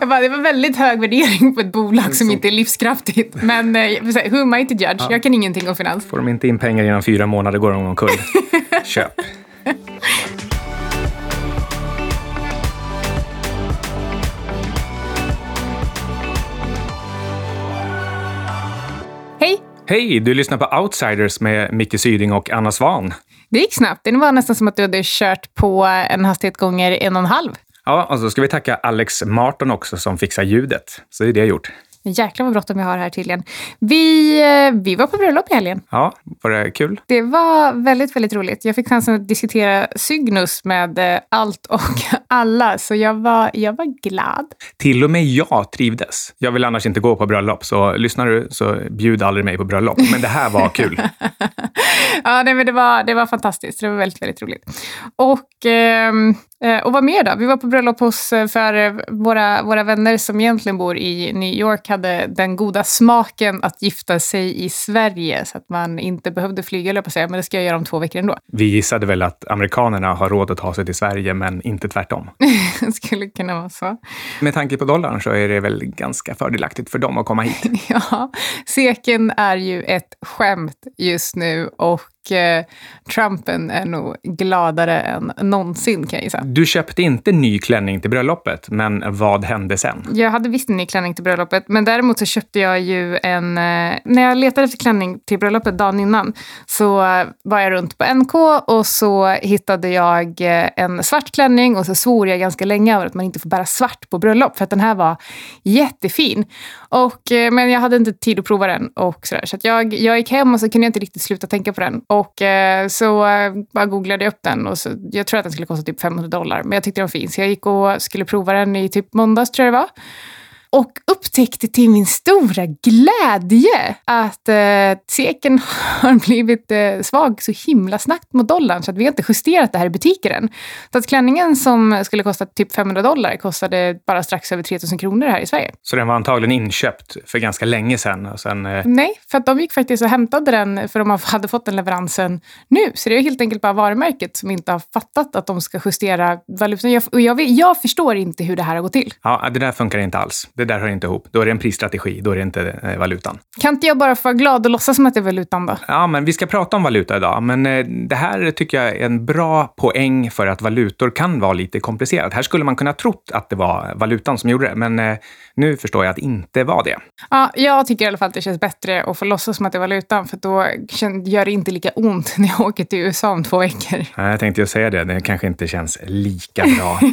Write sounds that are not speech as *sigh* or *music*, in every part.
Jag bara, det var väldigt hög värdering på ett bolag som inte är livskraftigt. Men eh, who am I to judge? Jag kan ingenting om finans. Får de inte in pengar inom fyra månader går de omkull. *laughs* Köp. Hej! Hej, du lyssnar på Outsiders med Micke Syding och Anna Svan. Det gick snabbt. Det var nästan som att du hade kört på en hastighet gånger en och en halv. Ja, och så ska vi tacka Alex Marton också som fixar ljudet. Så det är det jag gjort. Jäklar vad bråttom jag har här tydligen. Vi, eh, vi var på bröllop i helgen. Ja, var det kul? Det var väldigt, väldigt roligt. Jag fick chansen att diskutera Cygnus med eh, allt och *laughs* alla, så jag var, jag var glad. Till och med jag trivdes. Jag vill annars inte gå på bröllop, så lyssnar du så bjud aldrig mig på bröllop. Men det här var kul. *laughs* ja, nej, men det, var, det var fantastiskt. Det var väldigt, väldigt roligt. Och... Eh, och vad mer då? Vi var på bröllop hos, eh, för eh, våra, våra vänner som egentligen bor i New York hade den goda smaken att gifta sig i Sverige så att man inte behövde flyga, eller på säga, men det ska jag göra om två veckor ändå. Vi gissade väl att amerikanerna har råd att ta sig till Sverige, men inte tvärtom. *laughs* det skulle kunna vara så. Med tanke på dollarn så är det väl ganska fördelaktigt för dem att komma hit. *laughs* ja, seken är ju ett skämt just nu och eh, Trumpen är nog gladare än någonsin kan jag gissa. Du köpte inte ny klänning till bröllopet, men vad hände sen? Jag hade visst en ny klänning till bröllopet, men däremot så köpte jag ju en... Eh, när jag letade efter klänning till bröllopet dagen innan så var jag runt på NK och så hittade jag eh, en svart klänning och så svor jag ganska länge över att man inte får bära svart på bröllop för att den här var jättefin. Och, eh, men jag hade inte tid att prova den och sådär. Så jag, jag gick hem och så kunde jag inte riktigt sluta tänka på den. Och eh, så eh, bara googlade jag upp den och så, jag tror att den skulle kosta typ 500 dollar. Men jag tyckte den var fin så jag gick och skulle prova den i typ måndags tror jag det var och upptäckte till min stora glädje att eh, seken *laughs* har blivit eh, svag så himla snabbt mot dollarn så att vi har inte justerat det här i butiken än. Så att klänningen som skulle kosta typ 500 dollar kostade bara strax över 3000 kronor här i Sverige. Så den var antagligen inköpt för ganska länge sedan? Och sen, eh... Nej, för att de gick faktiskt och hämtade den för de hade fått den leveransen nu. Så det är helt enkelt bara varumärket som inte har fattat att de ska justera valutan. Jag, jag, jag förstår inte hur det här har gått till. Ja, det där funkar inte alls. Det där hör inte ihop. Då är det en prisstrategi, då är det inte eh, valutan. Kan inte jag bara få vara glad och låtsas som att det är valutan då? Ja, men vi ska prata om valuta idag. Men eh, det här tycker jag är en bra poäng för att valutor kan vara lite komplicerat. Här skulle man kunna trott att det var valutan som gjorde det, men eh, nu förstår jag att det inte var det. Ja, jag tycker i alla fall att det känns bättre att få låtsas som att det är valutan, för då gör det inte lika ont *laughs* när jag åker till USA om två veckor. Ja, jag tänkte ju säga det, det kanske inte känns lika bra. *laughs*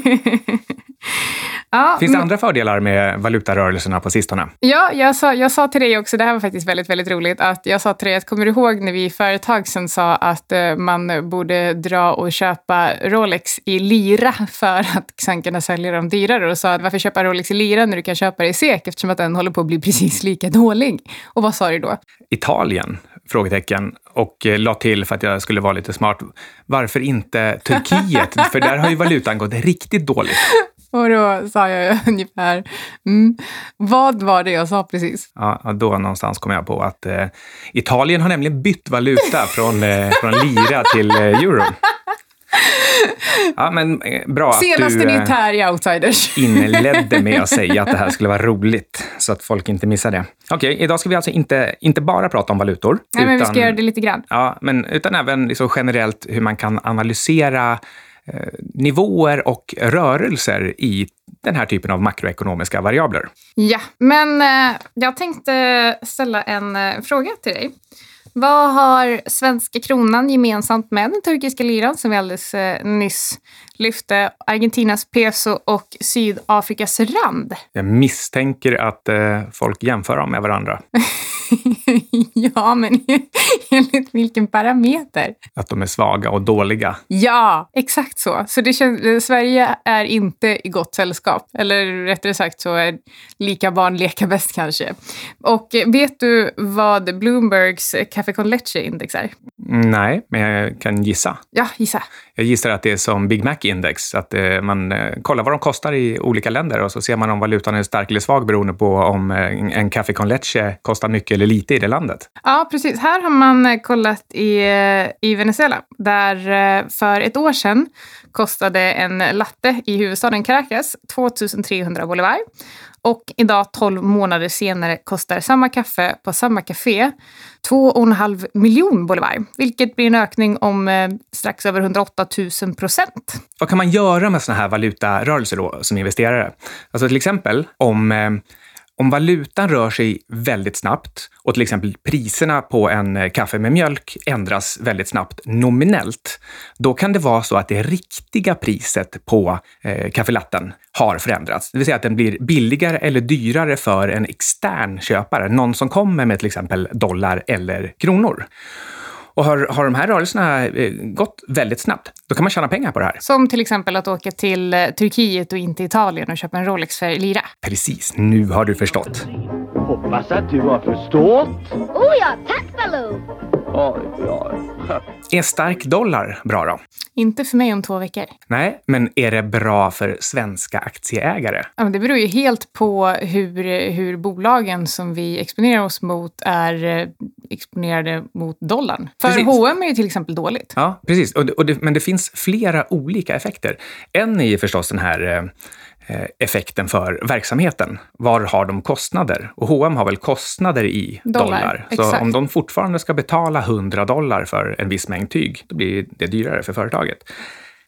Ja, Finns det andra fördelar med valutarörelserna på sistone? Ja, jag sa, jag sa till dig också, det här var faktiskt väldigt, väldigt roligt, att jag sa till dig att kommer du ihåg när vi för ett tag sedan sa att eh, man borde dra och köpa Rolex i lira för att sen kunna sälja dem dyrare och sa att varför köpa Rolex i lira när du kan köpa det i SEK eftersom att den håller på att bli *laughs* precis lika dålig. Och vad sa du då? Italien? Frågetecken. Och eh, la till för att jag skulle vara lite smart. Varför inte Turkiet? för där har ju valutan gått riktigt dåligt. *laughs* Och då sa jag *laughs* ungefär, mm, vad var det jag sa precis? Ja, då någonstans kom jag på att eh, Italien har nämligen bytt valuta *laughs* från, eh, från lira till eh, euro. Ja, men eh, bra Senaste att du nytt här i Outsiders. inledde med att säga att det här skulle vara roligt, så att folk inte missar det. Okej, idag ska vi alltså inte, inte bara prata om valutor. Nej, men vi ska göra det lite grann. Ja, men utan även liksom generellt hur man kan analysera nivåer och rörelser i den här typen av makroekonomiska variabler. Ja, men eh, jag tänkte ställa en eh, fråga till dig. Vad har svenska kronan gemensamt med den turkiska liran som vi alldeles eh, nyss lyfte, Argentinas peso och Sydafrikas rand? Jag misstänker att eh, folk jämför dem med varandra. *laughs* *laughs* ja, men *laughs* enligt vilken parameter? Att de är svaga och dåliga. Ja, exakt så. Så det känns, Sverige är inte i gott sällskap. Eller rättare sagt så är lika barn leka bäst kanske. Och vet du vad Bloombergs Café con Leche-index är? Nej, men jag kan gissa. Ja, gissa. Jag gissar att det är som Big Mac-index, att eh, man eh, kollar vad de kostar i olika länder och så ser man om valutan är stark eller svag beroende på om eh, en Café con Leche kostar mycket eller lite i det landet. Ja, precis. Här har man kollat i, i Venezuela, där eh, för ett år sedan kostade en latte i huvudstaden Caracas 2300 bolivar. Och idag, 12 månader senare, kostar samma kaffe på samma café 2,5 miljon bolivar, vilket blir en ökning om eh, strax över 108 000 procent. Vad kan man göra med såna här valutarörelser då, som investerare? Alltså till exempel om eh, om valutan rör sig väldigt snabbt och till exempel priserna på en eh, kaffe med mjölk ändras väldigt snabbt nominellt, då kan det vara så att det riktiga priset på eh, kaffelatten har förändrats. Det vill säga att den blir billigare eller dyrare för en extern köpare, någon som kommer med till exempel dollar eller kronor. Och har, har de här rörelserna eh, gått väldigt snabbt, då kan man tjäna pengar på det här. Som till exempel att åka till eh, Turkiet och inte Italien och köpa en Rolex för lira. Precis, nu har du förstått. Hoppas att du har förstått. Oh ja, tack Baloo! Är stark dollar bra då? Inte för mig om två veckor. Nej, men är det bra för svenska aktieägare? Ja, men det beror ju helt på hur, hur bolagen som vi exponerar oss mot är eh, exponerade mot dollarn. För Precis. H&M är ju till exempel dåligt. Ja, precis. Och det, och det, men det finns flera olika effekter. En är ju förstås den här eh, effekten för verksamheten. Var har de kostnader? Och H&M har väl kostnader i dollar. Dollar, Så exakt. om de fortfarande ska betala 100 dollar för en viss mängd tyg, då blir det dyrare för företaget.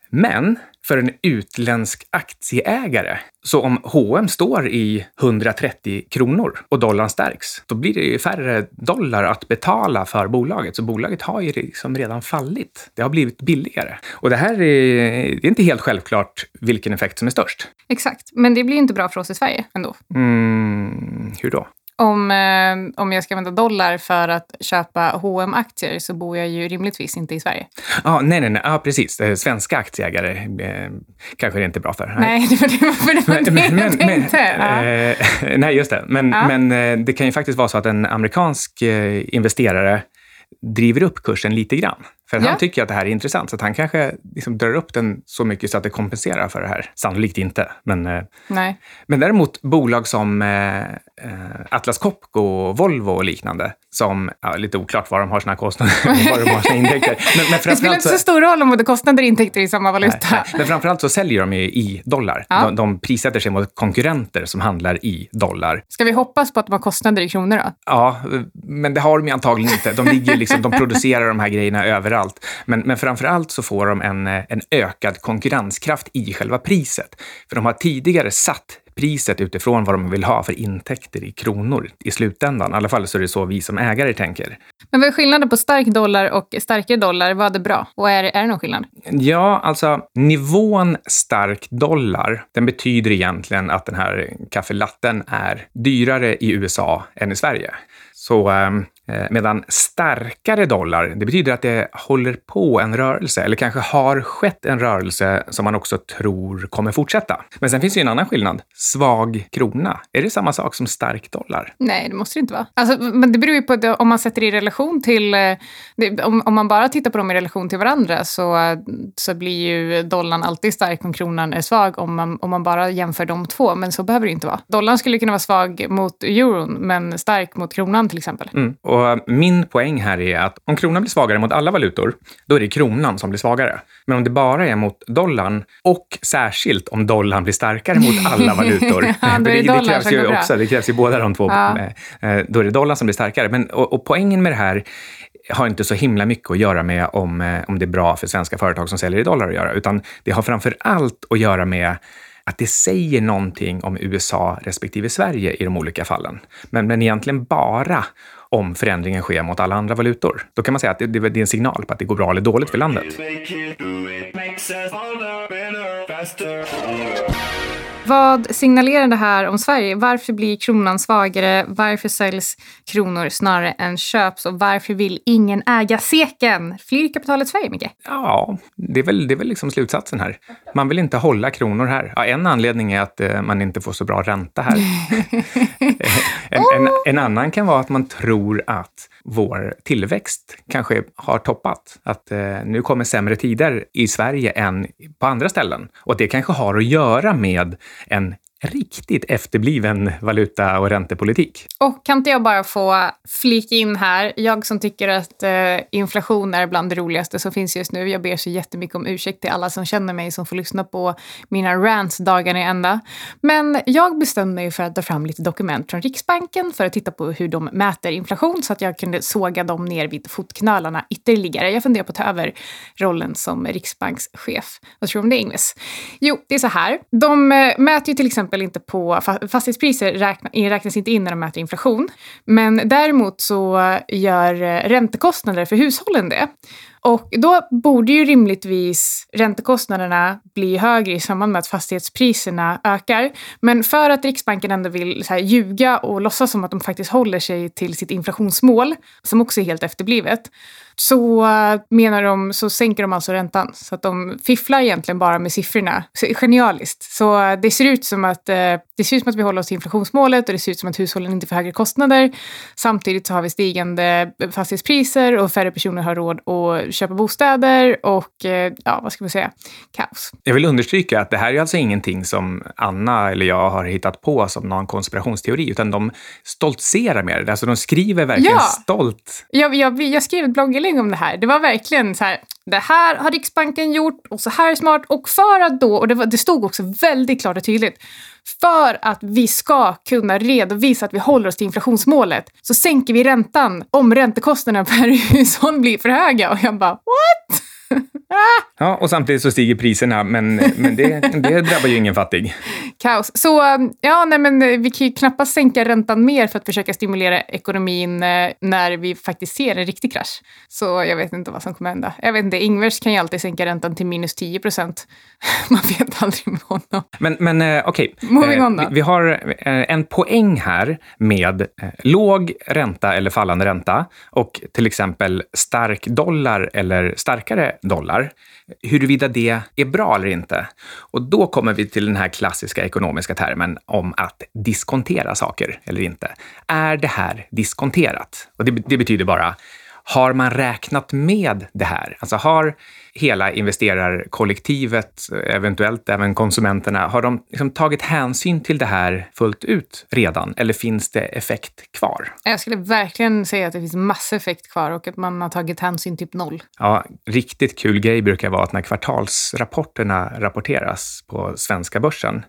Men för en utländsk aktieägare, så om H&M står i 130 kronor och dollarn stärks, då blir det ju färre dollar att betala för bolaget. Så bolaget har ju liksom redan fallit. Det har blivit billigare. Och det här är, det är inte helt självklart vilken effekt som är störst. Exakt. Men det blir ju inte bra för oss i Sverige ändå. Mm, hur då? Om, eh, om jag ska använda dollar för att köpa hm aktier så bor jag ju rimligtvis inte i Sverige. Ah, nej, nej, nej. Ah, precis. Eh, Svenska aktieägare eh, kanske det inte är bra för. Nej, det var det, *laughs* var det, var det jag tänkte. Eh, *laughs* nej, just det. Men, Ja. men eh, det kan ju faktiskt vara så att en amerikansk eh, investerare driver upp kursen lite grann. För Ja. han tycker att det här är intressant, så han kanske liksom drar upp den så mycket så att det kompenserar för det här. Sannolikt inte, men, eh, Nej. men däremot bolag som eh, eh, Atlas Copco, Volvo och liknande, som, ja, lite oklart var de har sina kostnader och *laughs* var de har sina intäkter. Men, men Det spelar inte så stor roll om både kostnader och intäkter är i samma valuta. Nej, nej. Men framförallt så säljer de ju i dollar. Ja. De, de prissätter sig mot konkurrenter som handlar i dollar. Ska vi hoppas på att de har kostnader i kronor då? Ja, men det har de ju antagligen inte. De, ligger liksom, de producerar de här grejerna överallt. Men, men framförallt så får de en, eh, en ökad konkurrenskraft i själva priset. För de har tidigare satt priset utifrån vad de vill ha för intäkter i kronor i slutändan. I alla fall så är det så vi som ägare tänker. Men vad är skillnaden på stark dollar och starkare dollar? Vad är bra? Och är, är det någon skillnad? Ja, alltså nivån stark dollar, den betyder egentligen att den här kaffelatten är dyrare i USA än i Sverige. Så eh, medan starkare dollar, det betyder att det håller på en rörelse, eller kanske har skett en rörelse som man också tror kommer fortsätta. Men sen finns det ju en annan skillnad. Svag krona, är det samma sak som stark dollar? Nej, det måste det inte vara. Alltså, men det beror ju på det, om man sätter det i relation till... eh, Det, om, om man bara tittar på dem i relation till varandra så, så blir ju dollarn alltid stark om kronan är svag om man, om man bara jämför de två. Men så behöver det inte vara. Dollarn skulle kunna vara svag mot euron men stark mot kronan till exempel. Mm. Och min poäng här är att om kronan blir svagare mot alla valutor, då är det kronan som blir svagare. Men om det bara är mot dollarn och särskilt om dollarn blir starkare mot alla *laughs* valutor, Ja, det det, det krävs ju också, det krävs ju båda de två, Ja. eh, då är det dollarn som blir starkare. Men, och, och poängen med det här har inte så himla mycket att göra med om, eh, om det är bra för svenska företag som säljer i dollar att göra, utan det har framför allt att göra med att det säger någonting om USA respektive Sverige i de olika fallen. Men, men egentligen bara om förändringen sker mot alla andra valutor. Då kan man säga att det, det är en signal på att det går bra eller dåligt för landet. Vad signalerar det här om Sverige? Varför blir kronan svagare? Varför säljs kronor snarare än köps? Och varför vill ingen äga seken? Flyr kapitalet Sverige, Micke? Ja, det är väl, det är väl liksom slutsatsen här. Man vill inte hålla kronor här. Ja, en anledning är att eh, man inte får så bra ränta här. *laughs* en, en, en annan kan vara att man tror att vår tillväxt kanske har toppat. Att eh, nu kommer sämre tider i Sverige än på andra ställen. Och det kanske har att göra med en riktigt efterbliven valuta och räntepolitik. Och kan inte jag bara få flika in här, jag som tycker att eh, inflation är bland det roligaste som finns just nu. Jag ber så jättemycket om ursäkt till alla som känner mig som får lyssna på mina rants dagarna i ända. Men jag bestämde mig för att ta fram lite dokument från Riksbanken för att titta på hur de mäter inflation så att jag kunde såga dem ner vid fotknölarna ytterligare. Jag funderar på att ta över rollen som riksbankschef. Vad tror du om det, Ingves? Jo, det är så här. De eh, mäter ju till exempel inte på fastighetspriser, räkna, räknas inte in när de mäter inflation. Men däremot så gör eh, räntekostnader för hushållen det. Och då borde ju rimligtvis räntekostnaderna bli högre i samband med att fastighetspriserna ökar. Men för att Riksbanken ändå vill så här, ljuga och låtsas som att de faktiskt håller sig till sitt inflationsmål, som också är helt efterblivet, så eh, menar de, så sänker de alltså räntan. Så att de fifflar egentligen bara med siffrorna. Så, genialiskt. Så eh, det ser ut som att, eh, det ser ut som att vi håller oss till inflationsmålet och det ser ut som att hushållen inte får högre kostnader. Samtidigt så har vi stigande fastighetspriser och färre personer har råd att köpa bostäder och, ja, vad ska man säga, kaos. Jag vill understryka att det här är alltså ingenting som Anna eller jag har hittat på som någon konspirationsteori, utan de stoltserar med det. Alltså de skriver verkligen Ja. stolt. Jag, jag, jag skrev ett blogginlägg om det här. Det var verkligen så här, det här har Riksbanken gjort och så här är smart. Och för att då, och det, var, det stod också väldigt klart och tydligt, för att vi ska kunna redovisa att vi håller oss till inflationsmålet så sänker vi räntan om räntekostnaderna per *laughs* hushåll blir för höga. Och jag bara, what? *laughs* Ah! Ja, och samtidigt så stiger priserna, men, men det, det drabbar ju ingen fattig. *laughs* Kaos. Så ja, nej, men eh, vi kan ju knappast sänka räntan mer för att försöka stimulera ekonomin eh, när vi faktiskt ser en riktig krasch. Så jag vet inte vad som kommer hända. Jag vet inte, Ingvers kan ju alltid sänka räntan till minus 10 procent. *laughs* Man vet aldrig med honom. Men, men eh, okej, Moving on då. vi, vi har en poäng här med låg ränta eller fallande ränta och till exempel stark dollar eller starkare dollar. Huruvida det är bra eller inte. Och då kommer vi till den här klassiska ekonomiska termen om att diskontera saker eller inte. Är det här diskonterat? Och det, det betyder bara har man räknat med det här? Alltså har hela investerarkollektivet, eventuellt även konsumenterna, har de liksom tagit hänsyn till det här fullt ut redan? Eller finns det effekt kvar? Jag skulle verkligen säga att det finns massa effekt kvar och att man har tagit hänsyn typ noll. Ja, riktigt kul grej brukar vara att när kvartalsrapporterna rapporteras på svenska börsen,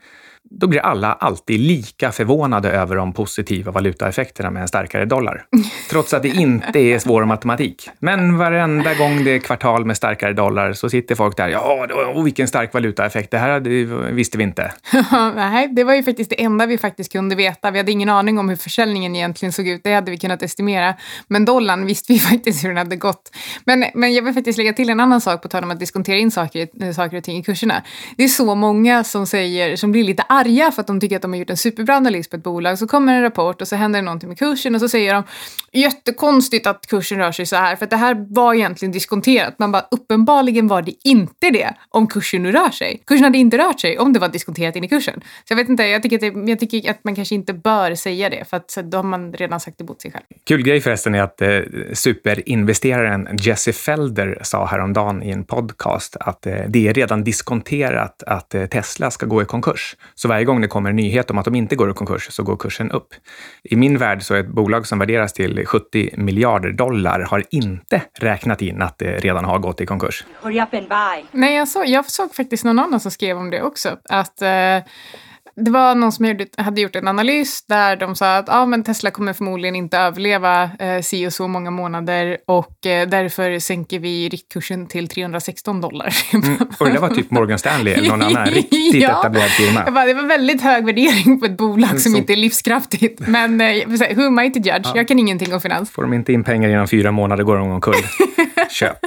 då blir alla alltid lika förvånade över de positiva valutaeffekterna med en starkare dollar. Trots att det inte är svår matematik. Men varenda gång det är kvartal med starkare dollar så sitter folk där. Ja, oh, vilken stark valutaeffekt. Det här visste vi inte. *laughs* Nej, det var ju faktiskt det enda vi faktiskt kunde veta. Vi hade ingen aning om hur försäljningen egentligen såg ut. Det hade vi kunnat estimera. Men dollarn visste vi *laughs* faktiskt hur den hade gått. Men, men jag vill faktiskt lägga till en annan sak på tal om att diskontera in saker, saker och ting i kurserna. Det är så många som säger, som blir lite arga för att de tycker att de har gjort en superbra analys på ett bolag. Så kommer en rapport och så händer det någonting med kursen och så säger de jättekonstigt att kursen rör sig så här för att det här var egentligen diskonterat. Man bara uppenbarligen var det inte det om kursen nu rör sig. Kursen hade inte rört sig om det var diskonterat in i kursen. Så jag vet inte, jag tycker att, det, jag tycker att man kanske inte bör säga det för att så då har man redan sagt emot sig själv. Kul grej förresten är att eh, superinvesteraren Jesse Felder sa häromdagen i en podcast att eh, det är redan diskonterat att eh, Tesla ska gå i konkurs. Så varje gång det kommer en nyhet om att de inte går i konkurs så går kursen upp. I min värld så är ett bolag som värderas till 70 miljarder dollar har inte räknat in att det redan har gått i konkurs. Hurry up and buy. Nej, jag, så, jag såg faktiskt någon annan som skrev om det också. Att eh, det var någon som gjorde, hade gjort en analys där de sa att ah, men Tesla kommer förmodligen inte överleva eh, si och så många månader och eh, därför sänker vi riktkursen till 316 dollar. Mm, och det där var typ *laughs* Morgan Stanley eller någon annan riktigt Ja. etablerad firma. Bara, det var väldigt hög värdering på ett bolag som Så- inte är livskraftigt. Men eh, who am I to judge? Jag kan ingenting om finans. Får de inte in pengar inom fyra månader går de omkull. *laughs* Köp.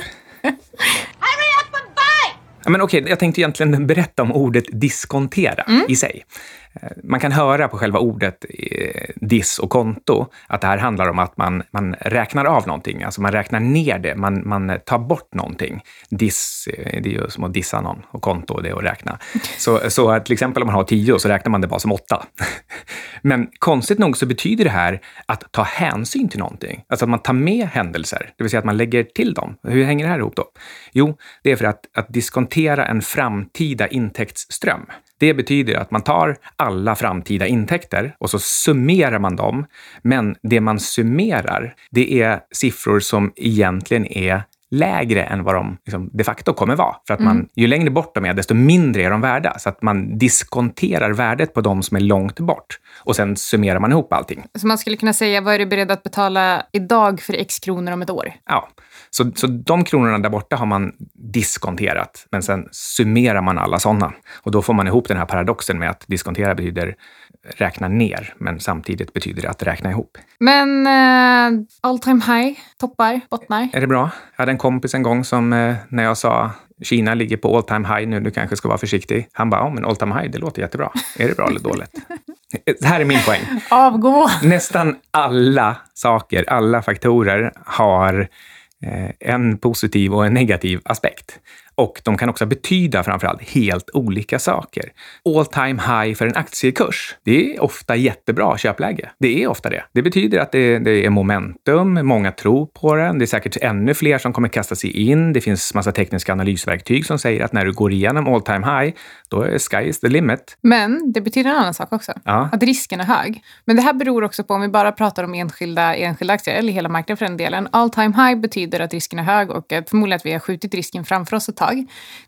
Ja, men okej, jag tänkte egentligen berätta om ordet diskontera i sig. Eh, Man kan höra på själva ordet eh, diss och konto att det här handlar om att man, man räknar av någonting, alltså man räknar ner det, man, man tar bort någonting. Diss, eh, det är ju som att dissa någon och konto det är att räkna. *laughs* Så, så till exempel om man har tio så räknar man det bara som åtta. *laughs* Men konstigt nog så betyder det här att ta hänsyn till någonting. Alltså att man tar med händelser, det vill säga att man lägger till dem. Hur hänger det här ihop då? Jo, det är för att, att diskontera en framtida intäktsström. Det betyder att man tar alla framtida intäkter och så summerar man dem. Men det man summerar, det är siffror som egentligen är lägre än vad de liksom, de facto kommer vara. För att man, ju längre bort de är, desto mindre är de värda. Så att man diskonterar värdet på de som är långt bort. Och sen summerar man ihop allting. Så man skulle kunna säga, vad är du beredd att betala idag för x kronor om ett år? Ja, så, så de kronorna där borta har man diskonterat, men sen summerar man alla sådana. Och då får man ihop den här paradoxen med att diskontera betyder räkna ner, men samtidigt betyder det att räkna ihop. Men eh, all time high, toppar, bottnar. Är det bra? Jag hade en kompis en gång som, eh, när jag sa Kina ligger på all time high nu, du kanske ska vara försiktig. Han bara, ja men all time high, det låter jättebra. Är det bra eller dåligt? Det *laughs* här är min poäng. Avgå! Nästan alla saker, alla faktorer har Eh, en positiv och en negativ aspekt. Och de kan också betyda framförallt helt olika saker. All time high för en aktiekurs, det är ofta jättebra köpläge. Det är ofta det. Det betyder att det, det är momentum, många tror på den. Det är säkert ännu fler som kommer kasta sig in. Det finns massa tekniska analysverktyg som säger att när du går igenom all time high, då är sky is the limit. Men det betyder en annan sak också. Ja. Att risken är hög. Men det här beror också på, om vi bara pratar om enskilda, enskilda aktier, eller hela marknaden för den delen. All time high betyder att risken är hög och att förmodligen att vi har skjutit risken framför oss ett tag.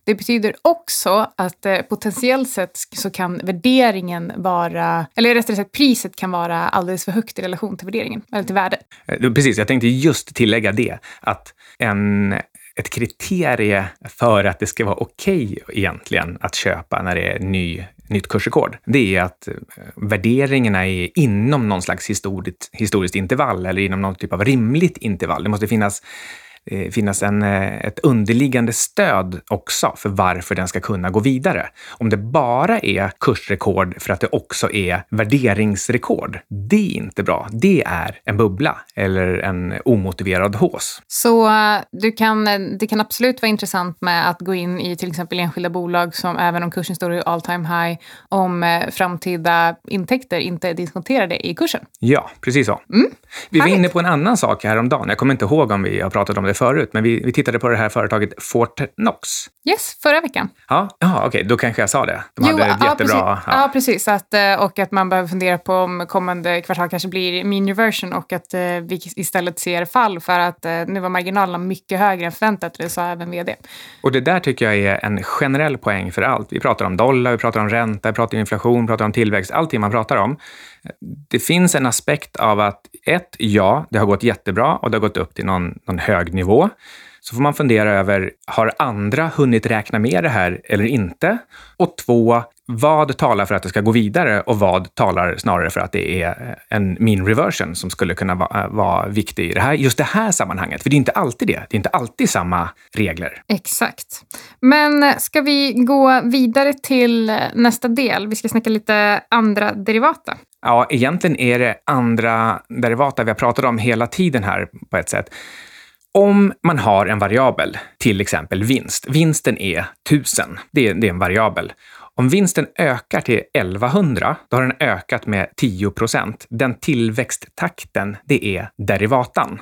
Det betyder också att eh, potentiellt sett så kan värderingen vara, eller rättare sagt priset kan vara alldeles för högt i relation till värderingen, eller till värdet. Eh, precis, jag tänkte just tillägga det. Att en, ett kriterie för att det ska vara okej egentligen att köpa när det är ny, nytt kursrekord, det är att eh, värderingarna är inom någon slags historiskt, historiskt intervall eller inom någon typ av rimligt intervall. Det måste finnas finnas en, eh, ett underliggande stöd också för varför den ska kunna gå vidare. Om det bara är kursrekord för att det också är värderingsrekord, det är inte bra. Det är en bubbla eller en omotiverad hås. Så eh, du kan, eh, det kan absolut vara intressant med att gå in i till exempel enskilda bolag som även om kursen står i all time high, om eh, framtida intäkter inte är diskonterade i kursen. Ja, precis så. Vi var inne på en annan sak häromdagen. Jag kommer inte ihåg om vi har pratat om det förut, men vi, vi tittade på det här företaget Fortnox. Yes, förra veckan. Ja, ja okej, då kanske jag sa det. De hade ett ja, jättebra... precis. Ja. Ja. precis. Att, eh, och att man behöver fundera på om kommande kvartal kanske blir mean reversion och att eh, vi istället ser fall för att eh, nu var marginalerna mycket högre än förväntat, det sa även vd. Och det där tycker jag är en generell poäng för allt. Vi pratar om dollar, vi pratar om ränta, vi pratar om inflation, vi pratar om tillväxt, allting man pratar om. Det finns en aspekt av att ett, ja, det har gått jättebra och det har gått upp till någon, någon hög nivå. Så får man fundera över, har andra hunnit räkna med det här eller inte? Och två, vad talar för att det ska gå vidare och vad talar snarare för att det är en mean reversion som skulle kunna vara, vara viktig i det här, just det här sammanhanget? För det är inte alltid det. Det är inte alltid samma regler. Exakt. Men eh, ska vi gå vidare till eh, nästa del? Vi ska snacka lite andra derivata. Ja, egentligen är det andra derivata vi har pratat om hela tiden här på ett sätt. Om man har en variabel, till exempel vinst. Vinsten är 1000. Det är, det är en variabel. Om vinsten ökar till 1100, då har den ökat med 10 procent. Den tillväxttakten, det är derivatan.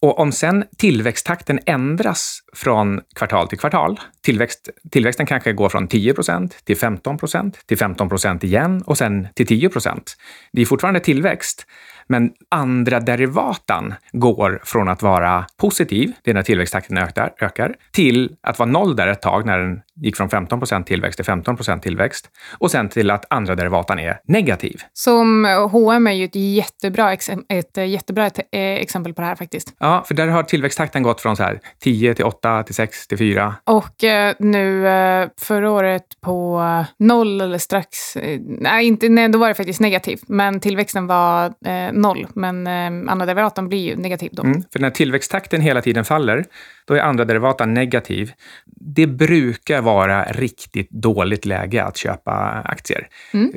Och om sen tillväxttakten ändras från kvartal till kvartal, tillväxt, tillväxten kanske går från 10% till 15% till 15% igen och sen till 10% Det är fortfarande tillväxt, men andra derivatan går från att vara positiv, det är när tillväxttakten ökar, ökar till att vara noll där ett tag när den gick från 15% tillväxt till 15% tillväxt och sen till att andra derivatan är negativ. Som H&M är ju ett jättebra, exem- ett eh, jättebra ett, eh, exempel på det här faktiskt. Ja, för där har tillväxttakten gått från så här 10 till 8 till 6 till 4. Och eh, nu eh, förra året på noll eller strax, eh, nej, inte, nej då var det faktiskt negativt, men tillväxten var noll. Men andra derivatan blir ju negativ då. Mm, för när tillväxttakten hela tiden faller, då är andra derivatan negativ. Det brukar vara riktigt dåligt läge att köpa aktier.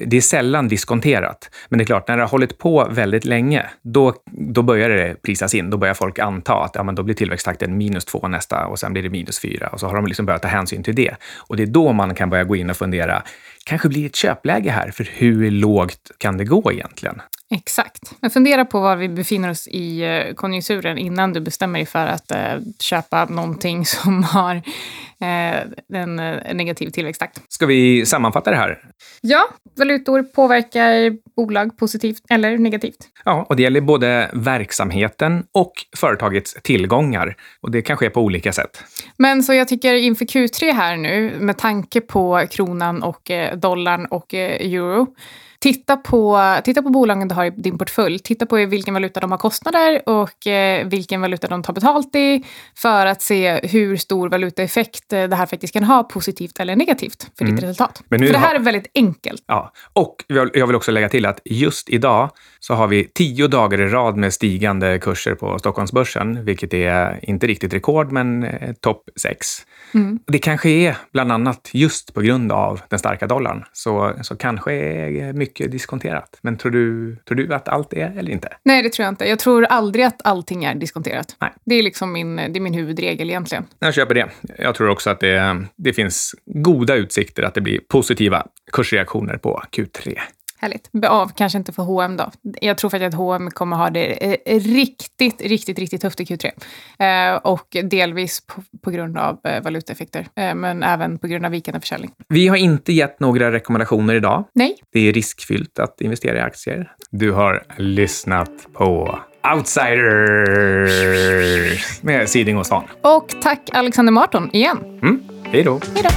Det är sällan diskonterat. Men det är klart, när det har hållit på väldigt länge, då, då börjar det prisas in. Då börjar folk anta att ja, men då blir tillväxttakten minus två nästa och sen blir det minus fyra. Och så har de liksom börjat ta hänsyn till det. Och det är då man kan börja gå in och fundera, kanske blir det ett köpläge här, för hur lågt kan det gå egentligen? Exakt. Men fundera på var vi befinner oss i eh, konjunkturen innan du bestämmer dig för att eh, köpa någonting *laughs* som har eh, en, negativ tillväxttakt. Ska vi sammanfatta det här? Ja, valutor påverkar bolag positivt eller negativt. Ja, och det gäller både verksamheten och företagets tillgångar. Och det kan ske på olika sätt. Men så jag tycker inför Q3 här nu, med tanke på kronan och dollarn och euro, Titta på, titta på bolagen du har i din portfölj. Titta på vilken valuta de har kostnader och eh, vilken valuta de tar betalt i för att se hur stor valutaeffekt eh, det här faktiskt kan ha, positivt eller negativt, för ditt resultat. Men nu för det här har- är väldigt enkelt. Ja, och jag vill också lägga till att just idag så har vi tio dagar i rad med stigande kurser på Stockholmsbörsen, vilket är inte riktigt rekord, men eh, topp sex. Det kanske är bland annat just på grund av den starka dollarn, så, så kanske är mycket diskonterat. Men tror du, tror du att allt är eller inte? Nej, det tror jag inte. Jag tror aldrig att allting är diskonterat. Nej. Det är liksom min, det är min huvudregel egentligen. Jag köper det. Jag tror också att det, det finns goda utsikter att det blir positiva kursreaktioner på Q3. Härligt. Ja, kanske inte för H&M då. Jag tror faktiskt att H&M kommer ha det eh, riktigt, riktigt, riktigt tufft i Q3. Eh, och delvis på, på grund av eh, valutaeffekter, eh, men även på grund av vikande försäljning. Vi har inte gett några rekommendationer idag. Nej, Det är riskfyllt att investera i aktier. Du har lyssnat på Outsiders med Siding och Svan. och tack Alexander Marton igen. Mm, hej då! Hej då!